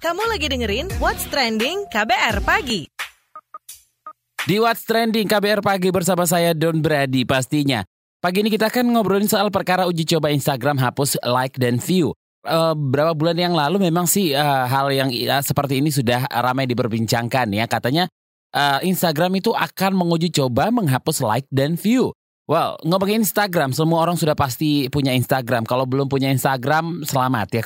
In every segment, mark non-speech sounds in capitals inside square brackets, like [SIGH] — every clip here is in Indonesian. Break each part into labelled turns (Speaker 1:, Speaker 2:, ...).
Speaker 1: Kamu lagi dengerin What's Trending KBR Pagi.
Speaker 2: Di What's Trending KBR Pagi bersama saya Don Brady pastinya. Pagi ini kita akan ngobrolin soal perkara uji coba Instagram hapus like dan view. Uh, berapa bulan yang lalu memang sih uh, hal yang uh, seperti ini sudah ramai diperbincangkan ya. Katanya uh, Instagram itu akan menguji coba menghapus like dan view. Well, ngomongin Instagram, semua orang sudah pasti punya Instagram. Kalau belum punya Instagram, selamat ya,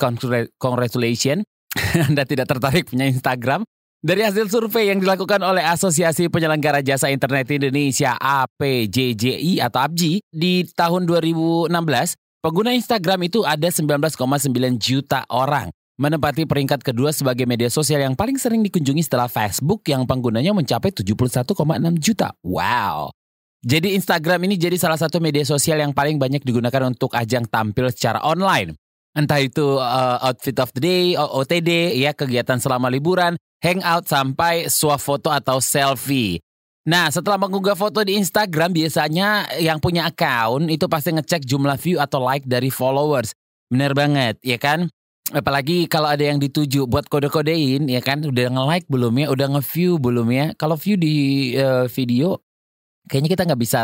Speaker 2: congratulations. [LAUGHS] Anda tidak tertarik punya Instagram? Dari hasil survei yang dilakukan oleh Asosiasi Penyelenggara Jasa Internet Indonesia APJJI atau APJI di tahun 2016, pengguna Instagram itu ada 19,9 juta orang. Menempati peringkat kedua sebagai media sosial yang paling sering dikunjungi setelah Facebook yang penggunanya mencapai 71,6 juta. Wow. Jadi Instagram ini jadi salah satu media sosial yang paling banyak digunakan untuk ajang tampil secara online entah itu uh, outfit of the day, OTD, ya kegiatan selama liburan, hangout sampai swafoto atau selfie. Nah, setelah mengunggah foto di Instagram, biasanya yang punya account itu pasti ngecek jumlah view atau like dari followers. Bener banget, ya kan? Apalagi kalau ada yang dituju buat kode-kodein, ya kan? Udah nge-like belum ya? Udah nge-view belum ya? Kalau view di uh, video, kayaknya kita nggak bisa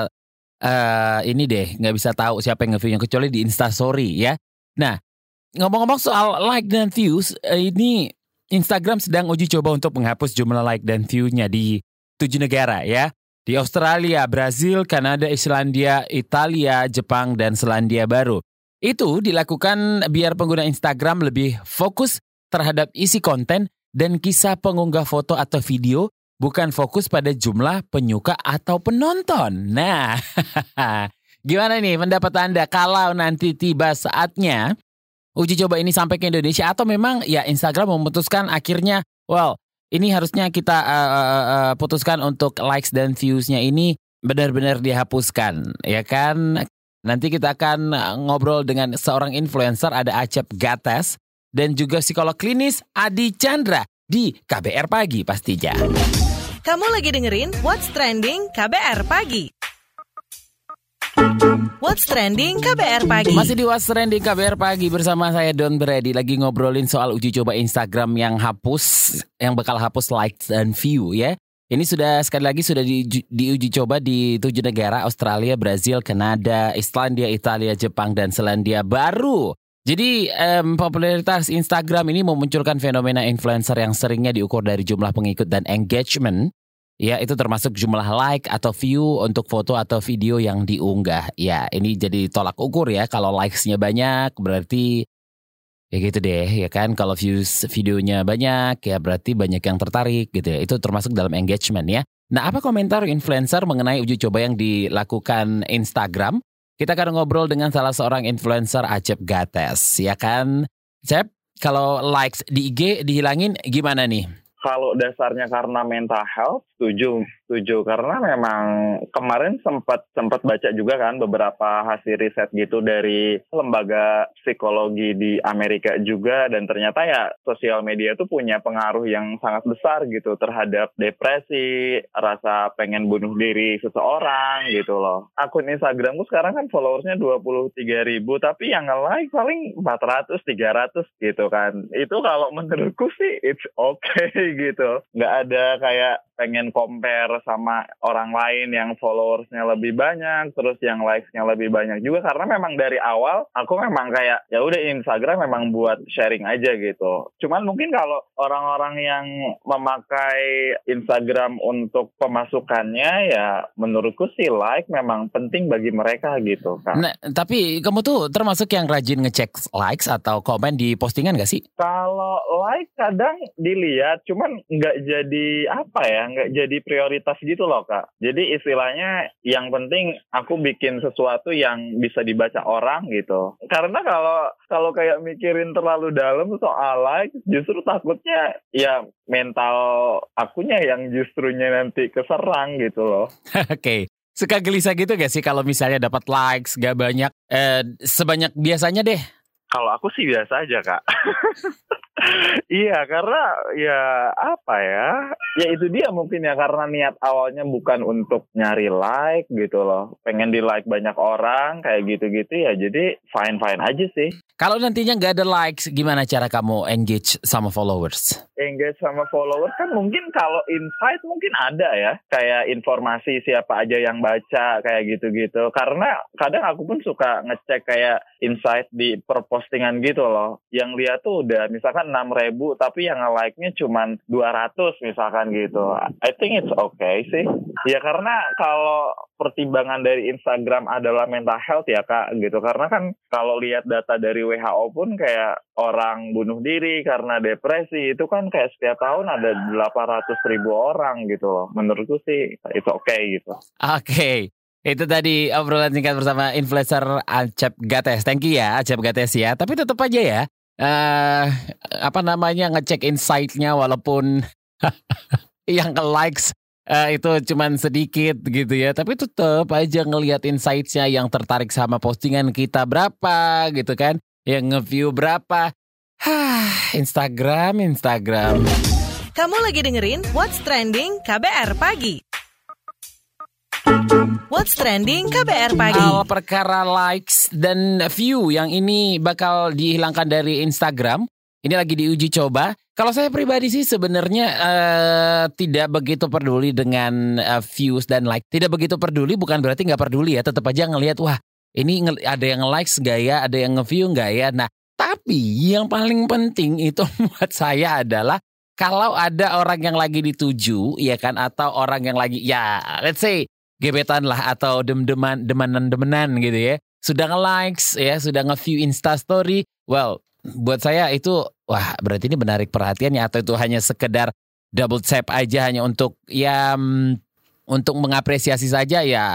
Speaker 2: uh, ini deh, nggak bisa tahu siapa yang nge-view kecuali di Instastory ya. Nah, Ngomong-ngomong soal like dan views, eh, ini Instagram sedang uji coba untuk menghapus jumlah like dan view-nya di tujuh negara ya. Di Australia, Brazil, Kanada, Islandia, Italia, Jepang, dan Selandia Baru. Itu dilakukan biar pengguna Instagram lebih fokus terhadap isi konten dan kisah pengunggah foto atau video, bukan fokus pada jumlah penyuka atau penonton. Nah, [LAUGHS] gimana nih pendapat Anda kalau nanti tiba saatnya uji coba ini sampai ke Indonesia atau memang ya Instagram memutuskan akhirnya well ini harusnya kita uh, uh, uh, putuskan untuk likes dan viewsnya ini benar-benar dihapuskan ya kan nanti kita akan ngobrol dengan seorang influencer ada Acep Gates dan juga psikolog klinis Adi Chandra di KBR Pagi pastinya.
Speaker 1: Kamu lagi dengerin What's Trending KBR Pagi. What's Trending KBR Pagi
Speaker 2: Masih di What's Trending KBR Pagi bersama saya Don Brady Lagi ngobrolin soal uji coba Instagram yang hapus Yang bakal hapus likes dan view ya ini sudah sekali lagi sudah di, diuji coba di tujuh negara Australia, Brazil, Kanada, Islandia, Italia, Jepang, dan Selandia Baru. Jadi um, popularitas Instagram ini memunculkan fenomena influencer yang seringnya diukur dari jumlah pengikut dan engagement Ya, itu termasuk jumlah like atau view untuk foto atau video yang diunggah. Ya, ini jadi tolak ukur ya. Kalau likes-nya banyak berarti ya gitu deh, ya kan. Kalau views videonya banyak ya berarti banyak yang tertarik gitu ya. Itu termasuk dalam engagement ya. Nah, apa komentar influencer mengenai uji coba yang dilakukan Instagram? Kita akan ngobrol dengan salah seorang influencer Acep Gates, ya kan? Cep, kalau likes di IG dihilangin gimana nih?
Speaker 3: Kalau dasarnya karena mental health, setuju setuju karena memang kemarin sempat sempat baca juga kan beberapa hasil riset gitu dari lembaga psikologi di Amerika juga dan ternyata ya sosial media itu punya pengaruh yang sangat besar gitu terhadap depresi, rasa pengen bunuh diri seseorang gitu loh. Akun Instagramku sekarang kan followersnya 23 ribu tapi yang nge-like paling 400, 300 gitu kan. Itu kalau menurutku sih it's okay [LAUGHS] gitu. Nggak ada kayak pengen compare sama orang lain yang followersnya lebih banyak, terus yang likesnya lebih banyak juga karena memang dari awal aku memang kayak ya udah Instagram memang buat sharing aja gitu. Cuman mungkin kalau orang-orang yang memakai Instagram untuk pemasukannya ya menurutku sih like memang penting bagi mereka gitu kan.
Speaker 2: Nah, tapi kamu tuh termasuk yang rajin ngecek likes atau komen di postingan gak sih?
Speaker 3: Kalau like kadang dilihat, cuman nggak jadi apa ya, nggak jadi prioritas gitu loh kak. Jadi istilahnya yang penting aku bikin sesuatu yang bisa dibaca orang gitu. Karena kalau kalau kayak mikirin terlalu dalam soal like, justru takutnya ya mental akunya yang justrunya nanti keserang gitu loh. [LAUGHS]
Speaker 2: Oke. okay. Suka gelisah gitu gak sih kalau misalnya dapat likes gak banyak, eh, sebanyak biasanya deh?
Speaker 3: Kalau aku sih biasa aja kak. [LAUGHS] Iya, karena ya apa ya? Ya itu dia mungkin ya karena niat awalnya bukan untuk nyari like gitu loh. Pengen di like banyak orang kayak gitu-gitu ya. Jadi fine-fine aja sih.
Speaker 2: Kalau nantinya nggak ada likes, gimana cara kamu engage sama followers?
Speaker 3: Engage sama followers kan mungkin kalau insight mungkin ada ya. Kayak informasi siapa aja yang baca kayak gitu-gitu. Karena kadang aku pun suka ngecek kayak insight di per postingan gitu loh. Yang lihat tuh udah misalkan 6 ribu tapi yang like-nya cuma 200 misalkan gitu. I think it's okay sih. Ya karena kalau pertimbangan dari Instagram adalah mental health ya kak gitu karena kan kalau lihat data dari WHO pun kayak orang bunuh diri karena depresi itu kan kayak setiap tahun ada 800 ribu orang gitu loh menurutku sih itu oke okay, gitu
Speaker 2: oke okay. Itu tadi obrolan singkat bersama influencer Acep Gates. Thank you ya Acep Gates ya. Tapi tetap aja ya. Uh, apa namanya ngecek insight-nya walaupun [LAUGHS] yang ke likes uh, itu cuman sedikit gitu ya. Tapi tetap aja ngelihat insight-nya yang tertarik sama postingan kita berapa gitu kan. Yang nge-view berapa. [SIGHS] Instagram, Instagram.
Speaker 1: Kamu lagi dengerin What's Trending KBR Pagi. What's trending KBR pagi?
Speaker 2: Hal perkara likes dan view yang ini bakal dihilangkan dari Instagram. Ini lagi diuji coba. Kalau saya pribadi sih sebenarnya uh, tidak begitu peduli dengan uh, views dan like. Tidak begitu peduli bukan berarti nggak peduli ya. Tetap aja ngelihat wah ini ada yang likes nggak ya, ada yang nge-view nggak ya. Nah tapi yang paling penting itu [LAUGHS] buat saya adalah kalau ada orang yang lagi dituju, ya kan, atau orang yang lagi, ya, let's say gebetan lah atau dem-deman demanan-demenan gitu ya. Sudah nge-likes ya, sudah nge-view Insta story. Well, buat saya itu wah berarti ini menarik perhatian ya atau itu hanya sekedar double tap aja hanya untuk ya mm, untuk mengapresiasi saja ya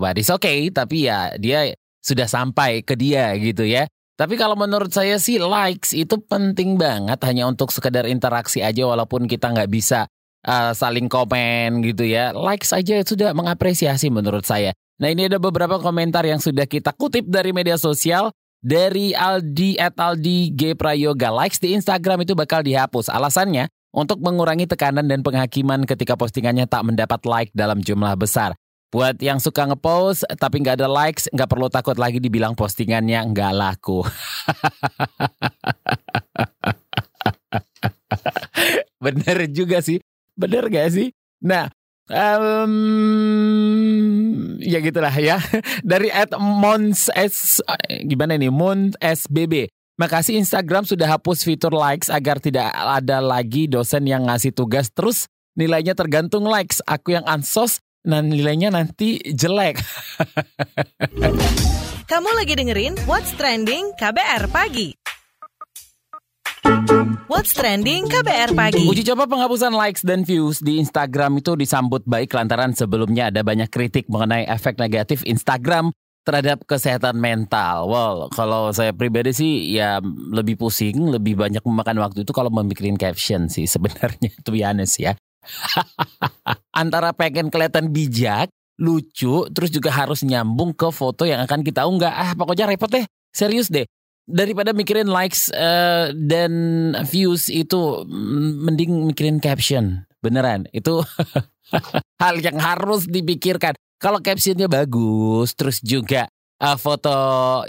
Speaker 2: but it's okay tapi ya dia sudah sampai ke dia gitu ya. Tapi kalau menurut saya sih likes itu penting banget hanya untuk sekedar interaksi aja walaupun kita nggak bisa uh, saling komen gitu ya. Like saja sudah mengapresiasi menurut saya. Nah ini ada beberapa komentar yang sudah kita kutip dari media sosial. Dari Aldi at Aldi G Prayoga. Likes di Instagram itu bakal dihapus. Alasannya untuk mengurangi tekanan dan penghakiman ketika postingannya tak mendapat like dalam jumlah besar. Buat yang suka ngepost tapi nggak ada likes, nggak perlu takut lagi dibilang postingannya nggak laku. [LAUGHS] Bener juga sih. Bener gak sih? Nah, um, ya gitulah ya. [LAUGHS] Dari at Mons S gimana nih? Mons SBB. Makasih Instagram sudah hapus fitur likes agar tidak ada lagi dosen yang ngasih tugas terus nilainya tergantung likes. Aku yang ansos dan nilainya nanti jelek. [LAUGHS]
Speaker 1: Kamu lagi dengerin What's Trending KBR Pagi. What's Trending KBR Pagi
Speaker 2: Uji coba penghapusan likes dan views di Instagram itu disambut baik lantaran sebelumnya ada banyak kritik mengenai efek negatif Instagram terhadap kesehatan mental. Well, kalau saya pribadi sih ya lebih pusing, lebih banyak memakan waktu itu kalau membikin caption sih sebenarnya, [LAUGHS] to be honest ya. [LAUGHS] Antara pengen kelihatan bijak, lucu, terus juga harus nyambung ke foto yang akan kita unggah. Ah, pokoknya repot deh. Serius deh daripada mikirin likes uh, dan views itu mending mikirin caption. Beneran itu [LAUGHS] hal yang harus dipikirkan. Kalau captionnya bagus terus juga uh, foto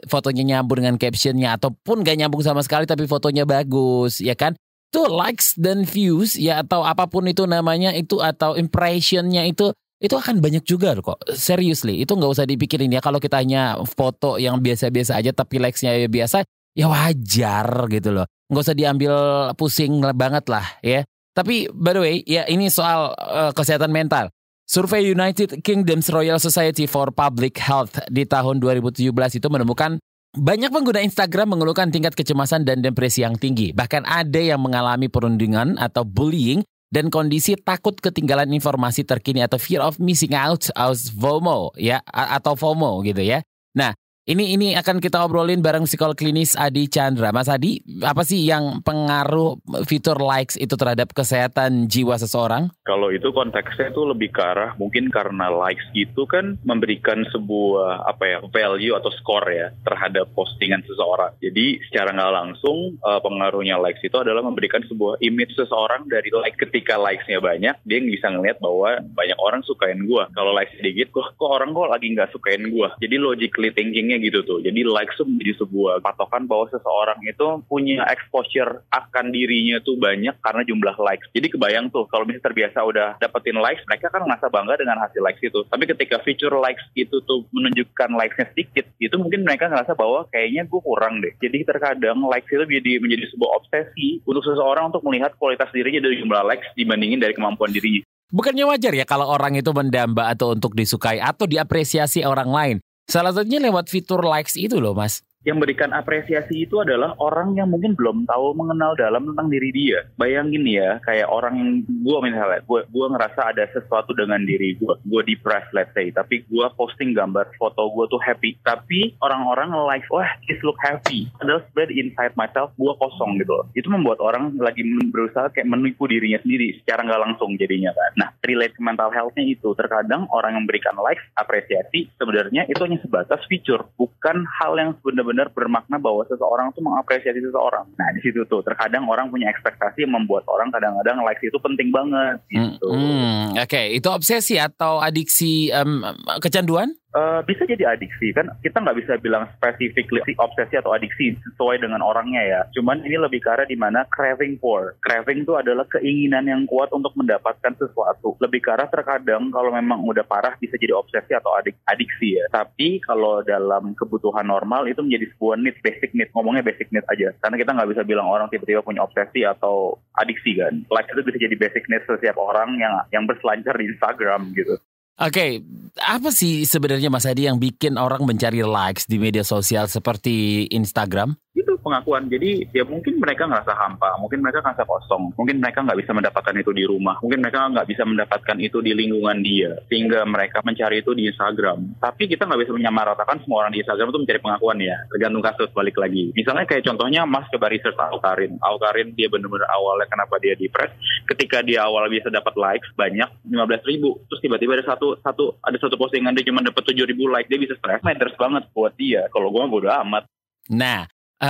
Speaker 2: fotonya nyambung dengan captionnya ataupun gak nyambung sama sekali tapi fotonya bagus ya kan? Itu likes dan views ya atau apa pun itu namanya itu atau impressionnya itu itu akan banyak juga kok. Seriously itu nggak usah dipikirin ya. Kalau kita hanya foto yang biasa-biasa aja tapi likesnya ya biasa ya wajar gitu loh. Nggak usah diambil pusing banget lah ya. Tapi by the way ya ini soal uh, kesehatan mental. Survei United Kingdom's Royal Society for Public Health di tahun 2017 itu menemukan banyak pengguna Instagram mengeluhkan tingkat kecemasan dan depresi yang tinggi. Bahkan ada yang mengalami perundingan atau bullying dan kondisi takut ketinggalan informasi terkini atau fear of missing out atau FOMO ya atau FOMO gitu ya. Nah, Ini ini akan kita obrolin bareng psikolog klinis Adi Chandra. Mas Adi, apa sih yang pengaruh fitur likes itu terhadap kesehatan jiwa seseorang?
Speaker 4: Kalau itu konteksnya itu lebih ke arah mungkin karena likes itu kan memberikan sebuah apa ya value atau score ya terhadap postingan seseorang. Jadi secara nggak langsung uh, pengaruhnya likes itu adalah memberikan sebuah image seseorang dari like ketika likesnya banyak dia bisa ngelihat bahwa banyak orang sukain gua. Kalau likes sedikit kok kok orang kok lagi nggak sukain gua. Jadi logically thinking gitu tuh. Jadi likes tuh menjadi sebuah patokan bahwa seseorang itu punya exposure akan dirinya tuh banyak karena jumlah likes. Jadi kebayang tuh kalau misalnya terbiasa udah dapetin likes, mereka kan merasa bangga dengan hasil likes itu. Tapi ketika feature likes itu tuh menunjukkan likesnya sedikit, itu mungkin mereka ngerasa bahwa kayaknya gue kurang deh. Jadi terkadang likes itu menjadi menjadi sebuah obsesi untuk seseorang untuk melihat kualitas dirinya dari jumlah likes dibandingin dari kemampuan dirinya.
Speaker 2: Bukannya wajar ya kalau orang itu mendamba atau untuk disukai atau diapresiasi orang lain. Salah satunya lewat fitur likes itu loh mas
Speaker 4: yang memberikan apresiasi itu adalah orang yang mungkin belum tahu mengenal dalam tentang diri dia. Bayangin ya, kayak orang gue misalnya, gue gue ngerasa ada sesuatu dengan diri gue, gue depressed let's say, tapi gue posting gambar foto gue tuh happy, tapi orang-orang like, wah this look happy, padahal sebenarnya inside myself gue kosong gitu. Itu membuat orang lagi berusaha kayak menipu dirinya sendiri secara nggak langsung jadinya kan. Nah, relate ke mental healthnya itu terkadang orang yang memberikan likes, apresiasi sebenarnya itu hanya sebatas feature, bukan hal yang sebenarnya benar-benar bermakna bahwa seseorang tuh mengapresiasi seseorang. Nah di situ tuh terkadang orang punya ekspektasi yang membuat orang kadang-kadang likes itu penting banget gitu. Hmm,
Speaker 2: hmm, Oke, okay. itu obsesi atau adiksi um, kecanduan?
Speaker 4: Uh, bisa jadi adiksi. Kan kita nggak bisa bilang spesifik obsesi atau adiksi sesuai dengan orangnya ya. Cuman ini lebih ke arah di mana craving for. Craving itu adalah keinginan yang kuat untuk mendapatkan sesuatu. Lebih ke arah terkadang kalau memang udah parah bisa jadi obsesi atau adik adiksi ya. Tapi kalau dalam kebutuhan normal itu menjadi sebuah need basic need. Ngomongnya basic need aja. Karena kita nggak bisa bilang orang tiba-tiba punya obsesi atau adiksi kan. Like itu bisa jadi basic need setiap orang yang yang berselancar di Instagram gitu
Speaker 2: Oke, okay. apa sih sebenarnya Mas Adi yang bikin orang mencari likes di media sosial seperti Instagram?
Speaker 4: itu pengakuan. Jadi ya mungkin mereka ngerasa hampa mungkin mereka ngerasa kosong mungkin mereka nggak bisa mendapatkan itu di rumah mungkin mereka nggak bisa mendapatkan itu di lingkungan dia sehingga mereka mencari itu di Instagram. Tapi kita nggak bisa menyamaratakan semua orang di Instagram itu mencari pengakuan ya tergantung kasus balik lagi. Misalnya kayak contohnya Mas coba research Alkarin. Alkarin dia benar-benar awalnya kenapa dia depres ketika dia awal bisa dapat likes banyak 15 ribu. Terus tiba-tiba ada satu satu ada satu postingan dia cuma dapat 7 ribu like dia bisa stres matters banget buat dia kalau gue bodo amat
Speaker 2: Nah, [LAUGHS]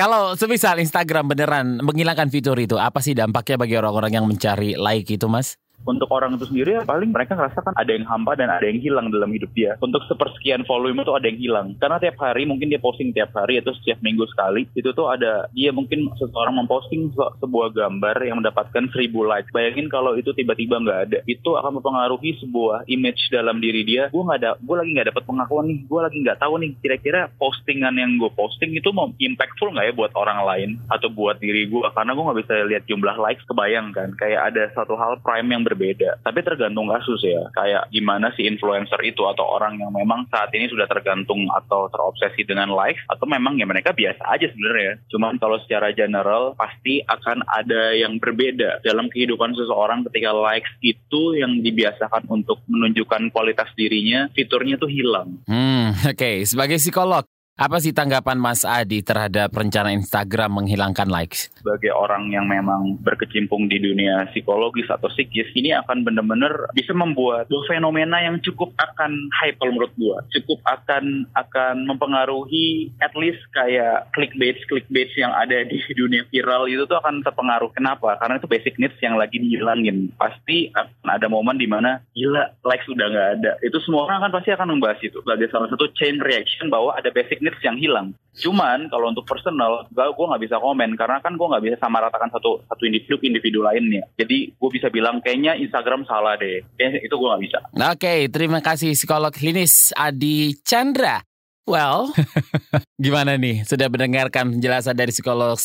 Speaker 2: kalau semisal Instagram beneran menghilangkan fitur itu, apa sih dampaknya bagi orang-orang yang mencari like itu, Mas?
Speaker 4: Untuk orang itu sendiri ya paling mereka ngerasakan ada yang hampa dan ada yang hilang dalam hidup dia. Untuk sepersekian volume itu ada yang hilang. Karena tiap hari mungkin dia posting tiap hari atau setiap minggu sekali. Itu tuh ada dia mungkin seseorang memposting sebuah gambar yang mendapatkan seribu like. Bayangin kalau itu tiba-tiba nggak ada. Itu akan mempengaruhi sebuah image dalam diri dia. Gue nggak ada, gue lagi nggak dapat pengakuan nih. Gue lagi nggak tahu nih kira-kira postingan yang gue posting itu mau impactful nggak ya buat orang lain atau buat diri gue. Karena gue nggak bisa lihat jumlah likes. Kebayang kan kayak ada satu hal prime yang berbeda. Tapi tergantung kasus ya. Kayak gimana si influencer itu atau orang yang memang saat ini sudah tergantung atau terobsesi dengan likes atau memang ya mereka biasa aja sebenarnya. Cuman kalau secara general pasti akan ada yang berbeda dalam kehidupan seseorang ketika likes itu yang dibiasakan untuk menunjukkan kualitas dirinya, fiturnya tuh hilang.
Speaker 2: Hmm, [LAUGHS] oke. Okay. Sebagai psikolog, apa sih tanggapan Mas Adi terhadap rencana Instagram menghilangkan likes?
Speaker 4: Sebagai orang yang memang berkecimpung di dunia psikologis atau psikis, ini akan benar-benar bisa membuat fenomena yang cukup akan hype menurut gua. Cukup akan akan mempengaruhi at least kayak clickbait clickbait yang ada di dunia viral itu tuh akan terpengaruh. Kenapa? Karena itu basic needs yang lagi dihilangin. Pasti akan ada momen di mana gila likes udah nggak ada. Itu semua orang kan pasti akan membahas itu sebagai salah satu chain reaction bahwa ada basic needs yang hilang. Cuman kalau untuk personal, gue gue nggak bisa komen karena kan gue nggak bisa sama ratakan satu satu individu individu lainnya. Jadi gue bisa bilang kayaknya Instagram salah deh. Kayaknya itu gue nggak bisa.
Speaker 2: Oke, okay, terima kasih psikolog klinis Adi Chandra. Well, [LAUGHS] gimana nih? Sudah mendengarkan penjelasan dari psikolog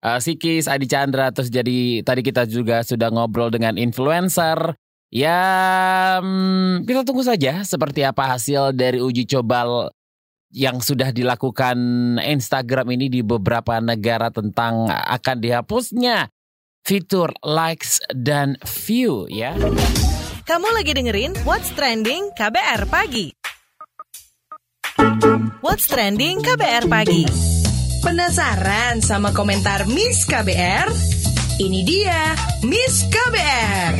Speaker 2: uh, psikis Adi Chandra terus jadi tadi kita juga sudah ngobrol dengan influencer Ya, hmm, kita tunggu saja seperti apa hasil dari uji coba yang sudah dilakukan Instagram ini di beberapa negara tentang akan dihapusnya fitur likes dan view ya.
Speaker 1: Kamu lagi dengerin What's Trending KBR Pagi. What's Trending KBR Pagi.
Speaker 5: Penasaran sama komentar Miss KBR? Ini dia Miss KBR.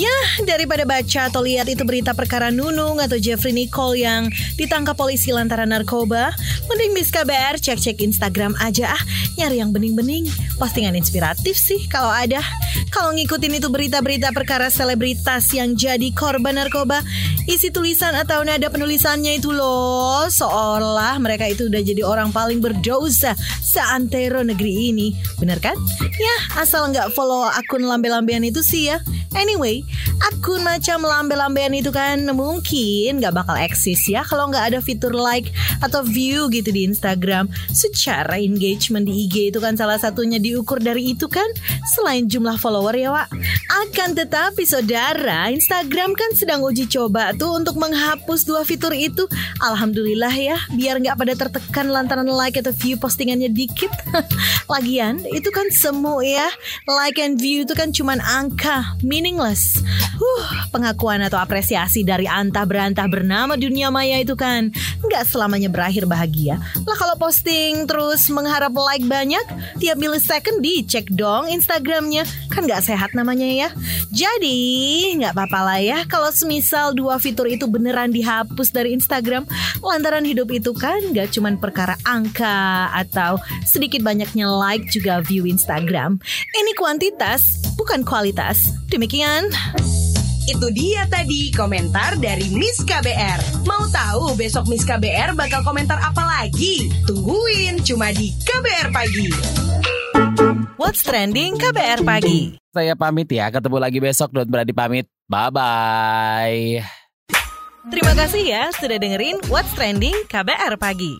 Speaker 1: Ya, daripada baca atau lihat itu berita perkara Nunung atau Jeffrey Nicole yang ditangkap polisi lantaran narkoba, mending Miss KBR cek-cek Instagram aja ah, nyari yang bening-bening. Postingan inspiratif sih kalau ada. Kalau ngikutin itu berita-berita perkara selebritas yang jadi korban narkoba, isi tulisan atau nada penulisannya itu loh, seolah mereka itu udah jadi orang paling berdosa seantero negeri ini. Bener kan? Ya, asal nggak follow akun lambe-lambean itu sih ya. Anyway, akun macam lambe-lambean itu kan mungkin nggak bakal eksis ya kalau nggak ada fitur like atau view gitu di Instagram. Secara engagement di IG itu kan salah satunya diukur dari itu kan selain jumlah follower ya Wak. Akan tetapi saudara, Instagram kan sedang uji coba tuh untuk menghapus dua fitur itu. Alhamdulillah ya, biar nggak pada tertekan lantaran like atau view postingannya dikit. [LAUGHS] Lagian itu kan semu ya, like and view itu kan cuman angka, meaningless. Huh, pengakuan atau apresiasi dari antah berantah bernama dunia maya itu kan nggak selamanya berakhir bahagia. Lah kalau posting terus mengharap like banyak, tiap millisecond dicek dong Instagramnya. Kan nggak sehat namanya ya. Jadi nggak apa-apa lah ya kalau semisal dua fitur itu beneran dihapus dari Instagram. Lantaran hidup itu kan nggak cuman perkara angka atau sedikit banyaknya like juga view Instagram. Ini kuantitas, bukan kualitas. Demikian.
Speaker 5: Itu dia tadi komentar dari Miss KBR. Mau tahu besok Miss KBR bakal komentar apa lagi? Tungguin cuma di KBR Pagi.
Speaker 1: What's Trending KBR Pagi.
Speaker 2: Saya pamit ya, ketemu lagi besok. Don Brady pamit. Bye-bye.
Speaker 1: Terima kasih ya sudah dengerin What's Trending KBR Pagi.